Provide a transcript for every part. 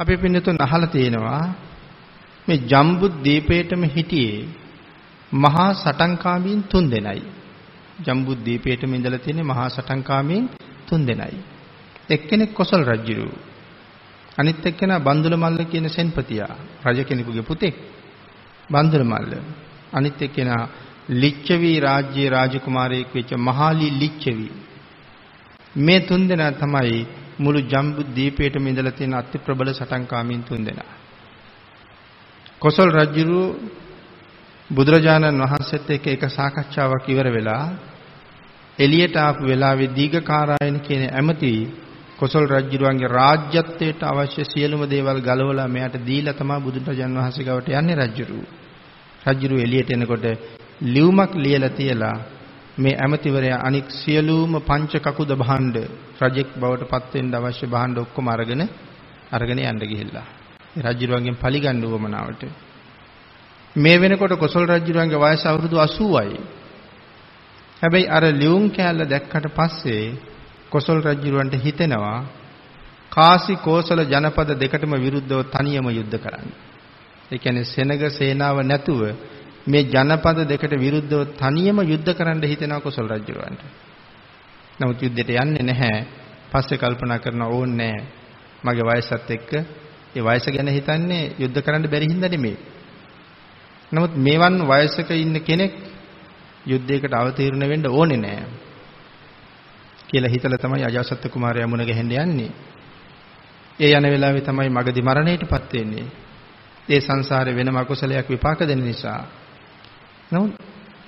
අපේ පින්නතුන් අහලා තියෙනවා මේ ජම්බු දීපේටම හිටියේ මහා සටන්කාමීන් තුන් දෙනයි. ජම්බු දීපේටම ඉඳලා තියෙන මහා සටන්කාමීන් තුන් දෙනයි. එක්කෙනෙක් කොසල් රජුරු. අනිත් එක්කෙනා බන්දුල මල්ල කියන සෙන්පතියා රජ කෙනෙකුගේ පුතෙක්. බන්දුල මල්ල. අනිත් එක්කෙනා ලිච්ඡවි රාජ්‍යයේ රාජකුමාරයෙක් වෙච්ච මහාලි ලිච්ඡවි. මේ තුන් දෙනා තමයි මුළු ජම්බු දීපේටම ඉඳලා තියෙන අති ප්‍රබල සටන්කාමීන් තුන් දෙනා. කොසල් රජුරු බුදුරජාණන් වහන්සේත් එක්ක එක සාකච්ඡාවක් ඉවර වෙලා එළියට ආපු වෙලාවේ දීඝකාරායන කියන ඇමති කොසල් රජුරුවන්ගේ රාජ්‍යත්වයට අවශ්‍ය සියලුම දේවල් ගලවලා මෙයාට දීලා තමයි බුදුරජාණන් වහන්සේ ගාවට යන්නේ රජුරු. රජුරු එළියට එනකොට ලියුමක් ලියලා තියලා මේ ඇමතිවරයා අනික් සියලුම පංච කකුද භාණ්ඩ රජෙක් බවට පත් වෙන්න අවශ්‍ය භාණ්ඩ ඔක්කොම අරගෙන අරගෙන යන්න ගිහිල්ලා. රජුරුවන්ගෙන් පරිගන්න උවමනාවට. මේ වෙනකොට කොසල් රජුරුවන්ගේ වයස අවුරුදු 80යි. හැබැයි අර ලියුම් කෑල්ල දැක්කට පස්සේ කොසල් රජුරුවන්ට හිතෙනවා කාසි කෝසල ජනපද දෙකටම විරුද්ධව තනියම යුද්ධ කරන්න. ඒ කියන්නේ සෙනග සේනාව නැතුව මේ ජනපද දෙකට විරුද්ධව තනියම යුද්ධ කරන්න හිතෙනවා කොසල් රජුරවන්ට. නමුත් යුද්ධයට යන්නේ නැහැ. පස්සේ කල්පනා කරන ඕන්නේ මගේ වයසත් එක්ක ඒ වයස ගැන හිතන්නේ යුද්ධ කරන්න බැරි හින්දා නෙමෙයි. නමුත් මේවන් වයසක ඉන්න කෙනෙක් යුද්ධයකට අවතීර්ණ වෙන්න ඕනේ නෑ. කියලා හිතලා තමයි අජාසත් කුමාරයා මුණ ගැහෙන්න යන්නේ. ඒ යන වෙලාවේ තමයි මගදී මරණයටපත් වෙන්නේ. ඒ සංසාරේ වෙනම අකුසලයක් විපාක දෙන නිසා. නමුත්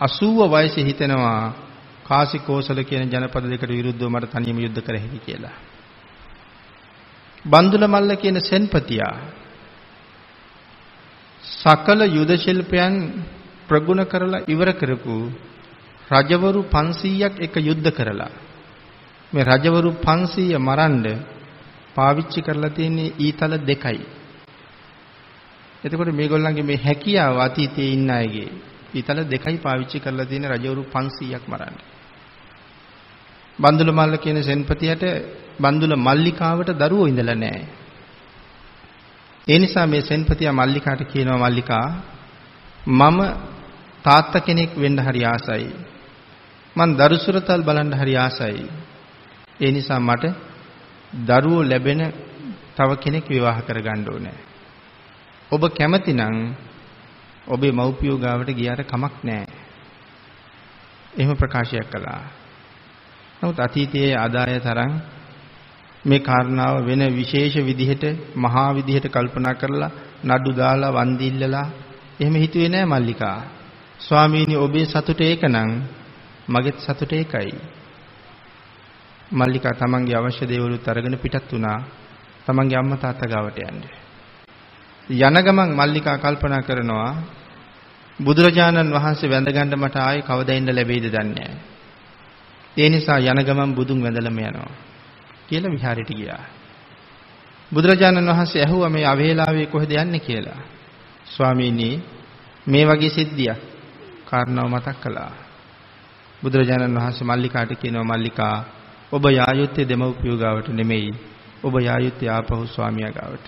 80 වයසේ හිතෙනවා කාසි කෝසල කියන ජනපද දෙකට විරුද්ධව මට තනියම යුද්ධ කර හැකි කියලා. බන්දුල මල්ල කියන සෙන්පතියා සකල යුද ශිල්පයන් ප්‍රගුණ කරලා ඉවර කරපු රජවරු 500ක් එක යුද්ධ කරලා මේ රජවරු 500 මරන්න පාවිච්චි කරලා තියෙන්නේ ඊතල දෙකයි. එතකොට මේගොල්ලන්ගේ මේ හැකියාව අතීතයේ ඉන්න අයගේ ඊතල දෙකයි පාවිච්චි කරලා තියෙන රජවරු 500ක් මරන්න. බන්දුල මල්ල කියන සෙන්පතියට බන්දුල මල්ලිකාවට දරුවෝ ඉඳලා නැහැ. ඒ නිසා මේ සෙන්පතියා මල්ලිකාට කියනවා මල්ලිකා මම තාත්තා කෙනෙක් වෙන්න හරි ආසයි. මං දරුසුරතල් බලන්න හරි ආසයි. ඒ නිසා මට දරුවෝ ලැබෙන තව කෙනෙක් විවාහ කරගන්න ඕනේ. ඔබ කැමතිනම් ඔබේ මව්පියෝ ගාවට ගියාට කමක් නැහැ. එහෙම ප්‍රකාශයක් කළා. නමුත් අතීතයේ ආදාය තරම් මේ කාරණාව වෙන විශේෂ විදිහට මහා විදිහට කල්පනා කරලා නඩු දාලා වන්දිල්ලලා එහෙම හිතුවේ නෑ මල්ලිකා. ස්වාමීනි ඔබේ සතුට ඒකනම් මගෙත් සතුට ඒකයි. මල්ලිකා තමන්ගේ අවශ්‍ය දේවලුත් අරගෙන පිටත් වුණා. තමන්ගේ අම්මා තාත්තා ගාවට යන්න. යන ගමන් මල්ලිකා කල්පනා කරනවා බුදුරජාණන් වහන්සේ වැඳ ගන්න මට ආයේ කවදා ඉන්න ලැබෙයිද දන්නේ ඒ නිසා යන ගමන් බුදුන් වැඳලම යනවා කියලා විහාරයට ගියා. බුදුරජාණන් වහන්සේ ඇහුවා මේ අවේලාවේ කොහෙද යන්නේ කියලා. ස්වාමීනි මේ වගේ සිද්ධියක් කාරණාව මතක් කළා. බුදුරජාණන් වහන්සේ මල්ලිකාට කියනවා මල්ලිකා ඔබ යායුත්තේ දෙමව්පියෝ ගාවට නෙමෙයි ඔබ යායුත්තේ ආපහු ස්වාමියා ගාවට.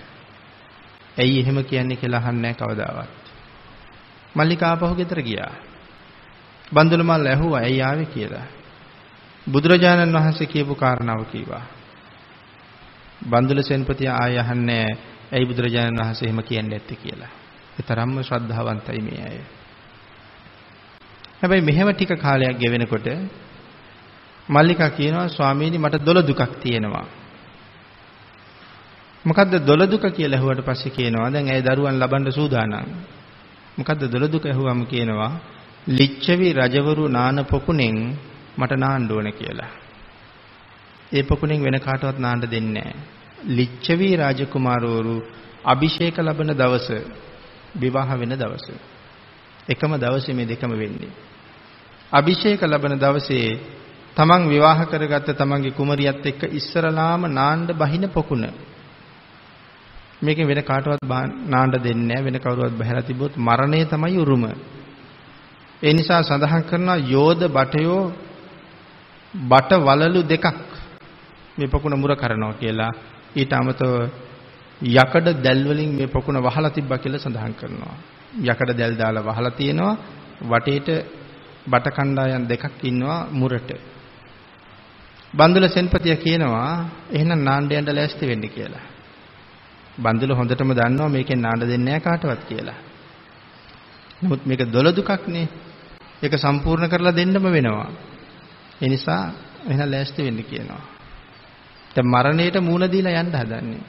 ඇයි එහෙම කියන්නේ කියලා අහන්නේ කවදාවත්. මල්ලිකා ආපහු ගෙදර ගියා. බන්දුල මල්ල ඇහුවා ඇයි ආවේ කියලා. බුදුරජාණන් වහන්සේ කියපු කාරණාව කීවා. බන්දුල සෙන්පතිය ආය අහන්නේ ඇයි බුදුරජාණන් වහන්සේ එහෙම කියන්නේ නැත්තේ කියලා. ඒ තරම්ම ශ්‍රද්ධාවන්තයි මේ අය. හැබැයි මෙහෙම ටික කාලයක් ගෙවෙනකොට මල්ලිකා කියනවා ස්වාමීනි මට දොළ දුකක් තියෙනවා. මොකද්ද දොළ දුක කියලා ඇහුවට පස්සේ කියනවා දැන් ඇය දරුවන් ලබන්න සූදානම්. මොකද්ද දොළ දුක ඇහුවම කියනවා ලිච්ඡවි රජවරු නාන පොකුණෙන් මට නාන්න ඕන කියලා. ඒ පොකුණෙන් වෙන කාටවත් නාන්න දෙන්නේ නැහැ. ලිච්ඡවි රාජකුමාරවරු අභිෂේක ලබන දවස විවාහ වෙන දවස. එකම දවසේ මේ දෙකම වෙන්නේ. අභිෂේක ලබන දවසේ තමන් විවාහ කරගත්ත තමන්ගේ කුමරියත් එක්ක ඉස්සරලාම නාන්න බහින පොකුණ මේකෙන් වෙන කාටවත් නාන්න දෙන්නේ නැහැ වෙන කවුරුවත් බහැලා තිබ්බොත් මරණය තමයි උරුම ඒ නිසා සඳහන් කරනවා යෝධ බටයෝ බට වලලු දෙකක් මේ පොකුණ මුර කරනවා කියලා ඊට අමතව යකඩ දැල් වලින් මේ පොකුණ වහලා තිබ්බා කියලා සඳහන් කරනවා. යකඩ දැල් දාලා වහලා තියෙනවා වටේට බට කණ්ඩායම් දෙකක් ඉන්නවා මුරට. බන්දුල සෙන්පතිය කියනවා එහෙනම් නාණ්ඩ යන්න ලෑස්ති වෙන්න කියලා. බන්දුල හොඳටම දන්නවා මේකෙන් නාණ්ඩ දෙන්නේ නැහැ කාටවත් කියලා. නමුත් මේක දොළ දුකක්නේ. ඒක සම්පූර්ණ කරලා දෙන්නම වෙනවා. ඒ නිසා එහෙනම් ලෑස්ති වෙන්න කියනවා. දැන් මරණයට මූණ දීලා යන්න හදන්නේ.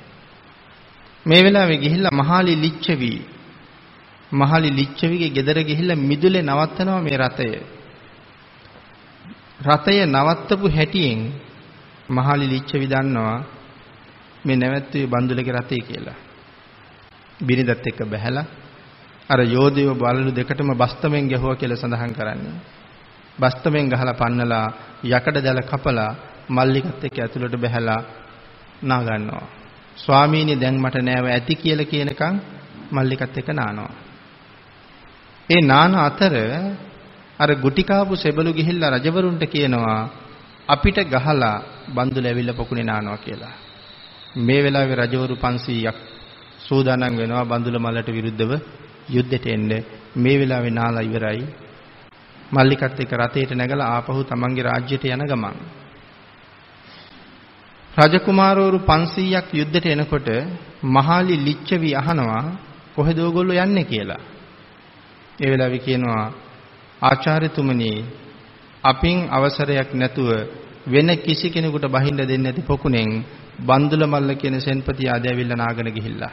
මේ වෙලාවේ ගිහිල්ලා මහාලි ලිච්ඡවි මහාලි ලිච්ඡවිගේ ගෙදර ගිහිල්ලා මිදුලේ නවත්තනවා මේ රතය. රතය නවත්තපු හැටියෙන් මහාලි ලිච්ඡවි දන්නවා මේ නැවැත්තුවේ බන්දුලගේ රතේ කියලා. බිරිඳත් එක්ක බැහැලා අර යෝධයෝ බලලු දෙකටම බස්තමෙන් ගැහුවා කියලා සඳහන් කරන්නේ. බස්තමෙන් ගහලා පන්නලා යකඩ දැල කපලා මල්ලිකත් එක්ක ඇතුළට බැහැලා නා ගන්නවා. ස්වාමීනි දැන් මට නෑව ඇති කියලා කියනකම් මල්ලිකත් එක්ක නානවා. ඒ නාන අතර අර ගුටි කාපු සෙබළු ගිහිල්ලා රජවරුන්ට කියනවා අපිට ගහලා බන්දුල ඇවිල්ලා පොකුණේ නානවා කියලා. මේ වෙලාවේ රජවරු 500ක් සූදානම් වෙනවා බන්දුල මල්ලට විරුද්ධව යුද්ධෙට එන්න. මේ වෙලාවේ නාලා ඉවරයි. මල්ලිකත් එක්ක රථයට නැගලා ආපහු තමන්ගේ රාජ්‍යයට යන ගමන් රජකුමාරවරු 500ක් යුද්ධෙට එනකොට මහාලි ලිච්ඡවි අහනවා කොහෙද ඕගොල්ලෝ යන්නේ කියලා. ඒ වෙලාවේ කියනවා ආචාර්යතුමනි අපින් අවසරයක් නැතුව වෙන කිසි කෙනෙකුට බහින්න දෙන්නේ නැති පොකුණෙන් බන්දුල මල්ල කියන සෙන්පති ආද ඇවිල්ලා නාගෙන ගිහිල්ලා.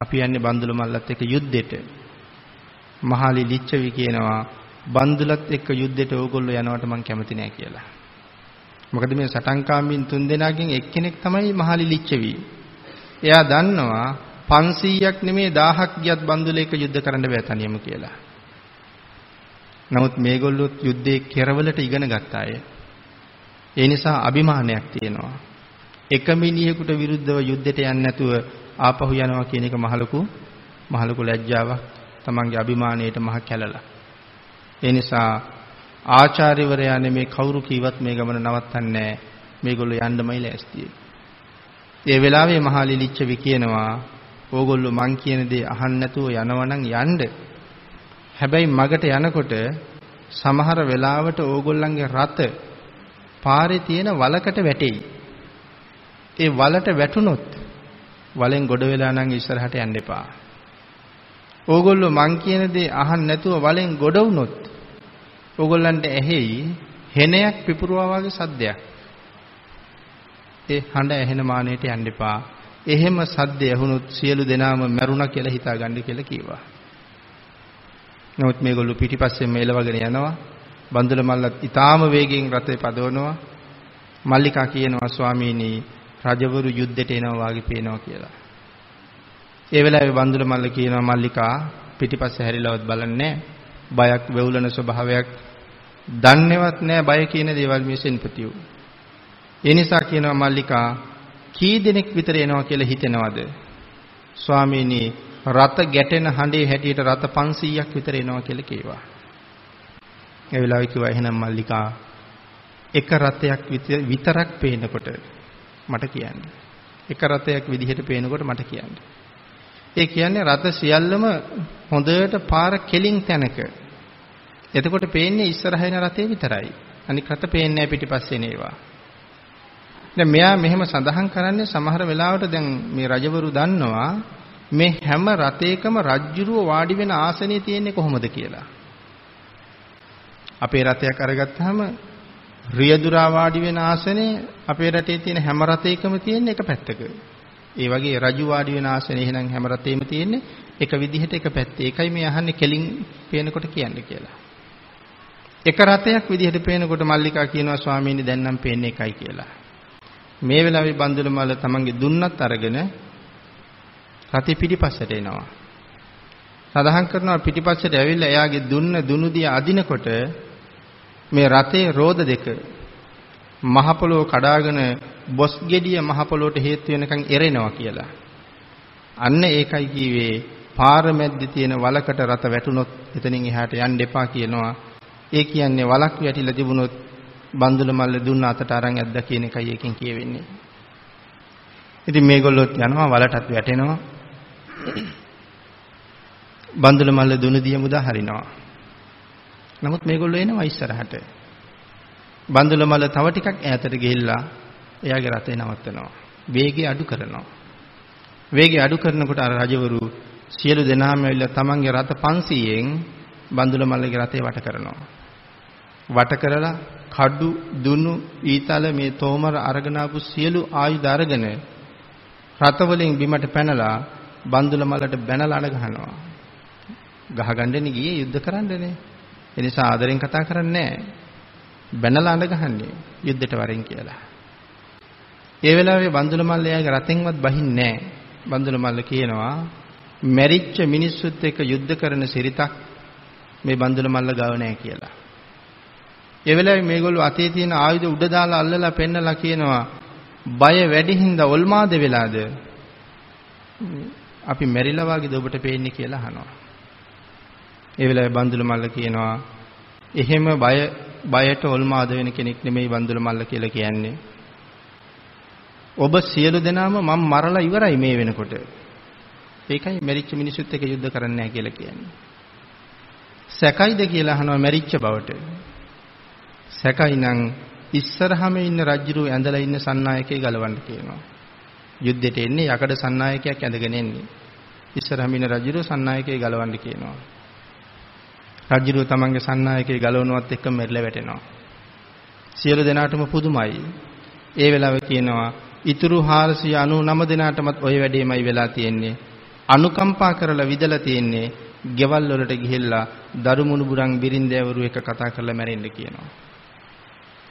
අපි යන්නේ බන්දුල මල්ලත් එක්ක යුද්ධෙට. මහාලි ලිච්ඡවි කියනවා බන්දුලත් එක්ක යුද්ධෙට ඕගොල්ලෝ යනවට මං කැමති නෑ කියලා. මොකද මේ සටන්කාමීන් තුන් දෙනාගෙන් එක්කෙනෙක් තමයි මහලි ලිච්ඡවි. එයා දන්නවා 500ක් නෙමේ 1000ක් ගියත් බන්දුලේක යුද්ධ කරන්න බෑ තනියම කියලා. නමුත් මේගොල්ලෝ යුද්ධේ කෙරවලට ඉගෙන ගත්ත අය. ඒ නිසා අභිමානයක් තියෙනවා. එක මිනිහෙකුට විරුද්ධව යුද්ධයට යන්නේ නැතුව ආපහු යනවා කියන එක මහලුකු මහලුකු ලැජ්ජාවක්. තමන්ගේ අභිමානයට මහ කැළලා. ඒ නිසා ආචාර්යවරයා නෙමේ කවුරු කීවත් මේ ගමන නවත්තන්නේ මේගොල්ලෝ යන්නමයි ලෑස්තියි. ඒ වෙලාවේ මහා ලිලිච්ඡවි කියනවා ඕගොල්ලෝ මං කියන දේ අහන්න නැතුව යනවනම් යන්න. හැබැයි මගට යනකොට සමහර වෙලාවට ඕගොල්ලන්ගේ රත පාරේ තියෙන වලකට වැටෙයි. ඒ වලට වැටුනොත් වලෙන් ගොඩ වෙලා නම් ඉස්සරහට යන්න එපා. ඕගොල්ලෝ මං කියන දේ අහන්න නැතුව වලෙන් ගොඩ වුනොත් ඕගොල්ලන්ට ඇහෙයි හෙනයක් පිපුරුවා වගේ සද්දයක්. ඒ හඬ ඇහෙන මානෙට යන්න එපා. එහෙම සද්ද ඇහුනොත් සියලු දෙනාම මැරුණා කියලා හිතාගන්න කියලා කිව්වා. නමුත් මේගොල්ලෝ පිටිපස්සෙන් මේලවගෙන යනවා. බන්දුල මල්ලත් ඊටාම වේගෙන් රථේ පදවනවා. මල්ලිකා කියනවා ස්වාමීනි රජවරු යුද්ධෙට එනවා වාගේ පේනවා කියලා. ඒ වෙලාවේ බන්දුල මල්ල කියනවා මල්ලිකා පිටිපස්සේ හැරිලවත් බලන්නේ බයක් වෙවුලන ස්වභාවයක් දන්නේවත් නැහැ බය කියන දේවල් මේ සෙන්පතියෝ. ඒ නිසා කියනවා මල්ලිකා කී දෙනෙක් විතර එනවා කියලා හිතෙනවද? ස්වාමීනි රත ගැටෙන හඬේ හැටියට රත 500ක් විතර එනවා කියලා කිව්වා. ඒ වෙලාවේ කිව්වා එහෙනම් මල්ලිකා එක රතයක් විතරක් පේනකොට මට කියන්න. එක රතයක් විදිහට පේනකොට මට කියන්න. ඒ කියන්නේ රත සියල්ලම හොඳට පාර කෙලින් තැනක එතකොට පේන්නේ ඉස්සරහ එන රතේ විතරයි. අනික රත පේන්නේ නැහැ පිටිපස්සේ නේවා. දැන් මෙයා මෙහෙම සඳහන් කරන්නේ සමහර වෙලාවට දැන් මේ රජවරු දන්නවා මේ හැම රතේකම රජ්ජුරුව වාඩි වෙන ආසනය තියෙන්නේ කොහොමද කියලා. අපේ රතයක් අරගත්තාම රියදුරා වාඩි වෙන ආසනේ අපේ රටේ තියෙන හැම රතේකම තියෙන එක පැත්තක. ඒ වගේ රජු වාඩි වෙන ආසනේ එහෙනම් හැම රතේම තියෙන්නේ එක විදිහට එක පැත්තේ. ඒකයි මේ අහන්නේ කෙලින් පේනකොට කියන්නේ කියලා. එක රතයක් විදිහට පේනකොට මල්ලිකා කියනවා ස්වාමීනි දැන් නම් පේන්නේ එකයි කියලා. මේ වෙලාවේ බන්දුල මල්ල තමන්ගේ දුන්නත් අරගෙන රතේ පිටිපස්සට එනවා. සඳහන් කරනවා පිටිපස්සට ඇවිල්ලා එයාගේ දුන්න දුනුදිය අදිනකොට මේ රතේ රෝද දෙක මහ පොළොව කඩාගෙන බොස් ගෙඩිය මහ පොළොවට හේතු වෙනකන් එරෙනවා කියලා. අන්න ඒකයි කිව්වේ පාර මැද්දේ තියෙන වලකට රත වැටුනොත් එතනින් එහාට යන්න එපා කියනවා. ඒ කියන්නේ වලක් වැටිලා තිබුණොත් බන්දුල මල්ල දුන්න අතට අරන් ඇද්දා කියන එකයි එකෙන් කියවෙන්නේ. ඉතින් මේගොල්ලොත් යනවා වලටත් වැටෙනවා. බන්දුල මල්ල දුනු දිය මුදා හරිනවා. නමුත් මේගොල්ලෝ එනවා ඉස්සරහට. බන්දුල මල්ල තව ටිකක් ඈතට ගිහිල්ලා එයාගේ රථය නවත්තනවා. වේගය අඩු කරනවා. වේගය අඩු කරනකොට අර රජවරු සියලු දෙනාම ඇවිල්ලා තමන්ගේ රථ 500න් බන්දුල මල්ලගේ රථය වට කරනවා. වට කරලා කඩු දුනු ඊතල මේ තෝමර අරගෙන ආපු සියලු ආයුධ අරගෙන රථවලින් බිමට පැනලා බන්දුල මල්ලට බැනලා අඩ ගහනවා. ගහගන්නනේ ගියේ යුද්ධ කරන්නනේ. ඒ නිසා ආදරෙන් කතා කරන්නේ නැහැ. බැනලා අඬ ගහන්නේ යුද්ධයට වරෙන් කියලා. ඒ වෙලාවේ බන්දුල මල්ල එයාගේ රතෙන්වත් බහින්නේ නැහැ. බන්දුල මල්ල කියනවා මැරිච්ච මිනිස්සුත් එක්ක යුද්ධ කරන සිරිතක් මේ බන්දුල මල්ල ගාව නැහැ කියලා. ඒ වෙලාවේ මේගොල්ලෝ අතේ තියෙන ආයුධ උඩ දාලා අල්ලලා පෙන්නලා කියනවා බය වැඩි හින්දා ඔල්මාද වෙලාද අපි මැරිලා වගේද ඔබට පේන්නේ කියලා අහනවා. ඒ වෙලාවේ බන්දුල මල්ල කියනවා එහෙම බය බයට ඔල්මාද වෙන කෙනෙක් නෙමෙයි බන්දුල මල්ල කියලා කියන්නේ. ඔබ සියලු දෙනාම මම මරලා ඉවරයි මේ වෙනකොට. ඒකයි මැරිච්ච මිනිසුත් එක්ක යුද්ධ කරන්නේ නැහැ කියලා කියන්නේ. සැකයිද කියලා අහනවා මැරිච්ච බවට. සැකයි නම් ඉස්සරහම ඉන්න රජුරු ඇඳලා ඉන්න සන්නායකේ ගලවන්න කියනවා. යුද්ධෙට එන්නේ යකඩ සන්නායකයක් ඇඳගෙන එන්නේ. ඉස්සරහම ඉන්න රජුරු සන්නායකේ ගලවන්න කියනවා. රජුරුව තමන්ගේ සන්නායකේ ගලවනවත් එක්ක මෙරළ වැටෙනවා. සියලු දෙනාටම පුදුමයි. ඒ වෙලාවේ කියනවා ඉතුරු 499 දෙනාටමත් ওই වැඩේමයි වෙලා තියෙන්නේ. අනුකම්පා කරලා විදලා තියෙන්නේ ගෙවල් වලට ගිහිල්ලා දරු මුණුබුරන් බිරින්දෑවරු එක කතා කරලා මැරෙන්න කියනවා.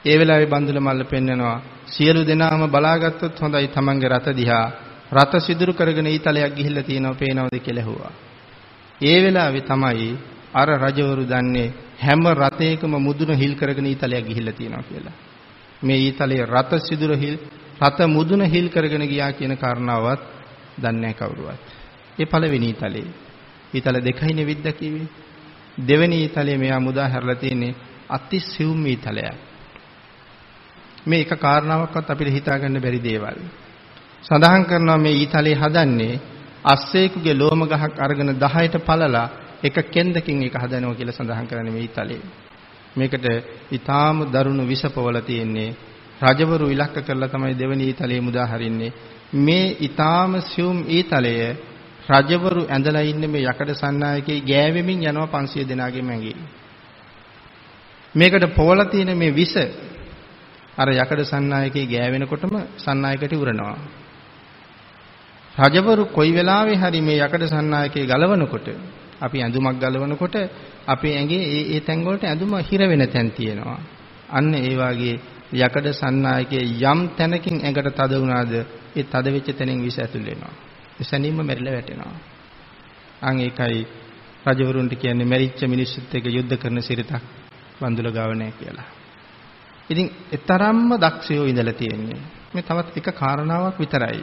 ඒ වෙලාවේ බන්දුල මල්ල පෙන්නනවා සියලු දෙනාම බලාගත්තොත් හොඳයි තමන්ගේ රත දිහා රත සිදුරු කරගෙන ඊතලයක් ගිහිල්ලා තියෙනවා පේනවද කියලා ඇහුවා. ඒ වෙලාවේ තමයි අර රජවරු දන්නේ හැම රතයකම මුදුන හිල් කරගෙන ඊතලයක් ගිහිල්ලා තියෙනවා කියලා. මේ ඊතලයේ රත සිදුර හිල් රත මුදුන හිල් කරගෙන ගියා කියන කාරණාවත් දන්නේ කවුරුවත්. ඒ පළවෙනි ඊතලේ. ඊතල දෙකයිනේ විද්ද කිව්වේ. දෙවෙනි ඊතලයේ මෙයා මුදා හැරලා තියෙන්නේ අති සිවුම් ඊතලයක්. මේ එක කාරණාවක්වත් අපිට හිතාගන්න බැරි දේවල්. සඳහන් කරනවා මේ ඊතලේ හදන්නේ අස්සේකුගේ ලෝම ගහක් අරගෙන 10ට පළලා එක කෙන්දකින් ඒක හදනවා කියලා සඳහන් කරන්නේ මේ ඊතලේ. මේකට ඊටාම දරුණු විසපවල තියෙන්නේ රජවරු ඉලක්ක කරලා තමයි දෙවෙනි ඊතලයේ මුදා හරින්නේ. මේ ඊටාම සියුම් ඊතලය රජවරු ඇඳලා ඉන්න මේ යකඩ සන්නායකේ ගෑවෙමින් යනවා 500 දෙනාගේ මැඟේ. මේකට පොවලා තියෙන මේ විස අර යකඩ සන්නායකේ ගෑවෙනකොටම සන්නායකට උරනවා. රජවරු කොයි වෙලාවෙ හරි මේ යකඩ සන්නායකේ ගලවනකොට අපි ඇඳුමක් ගලවනකොට අපේ ඇඟේ ඒ ඒ තැන් වලට ඇඳුම හිර වෙන තැන් තියෙනවා. අන්න ඒ වාගේ යකඩ සන්නායකයේ යම් තැනකින් ඇඟට තද වුණාද ඒ තද වෙච්ච තැනින් විස ඇතුල් වෙනවා. එසැනින්ම මැරිලා වැටෙනවා. අන් ඒකයි රජවරුන්ට කියන්නේ මැරිච්ච මිනිස්සුත් එක්ක යුද්ධ කරන සිරිතක් වඳුල ගාව නැහැ කියලා. ඉතින් ඒ තරම්ම දක්ෂයෝ ඉඳලා තියෙන්නේ. මේ තවත් එක කාරණාවක් විතරයි.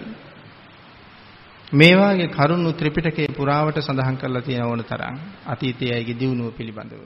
මේ වාගේ කරුණු ත්‍රිපිටකයේ පුරාවට සඳහන් කරලා තියෙන ඕන තරම් අතීතයේ අයගේ දියුණුව පිළිබඳව.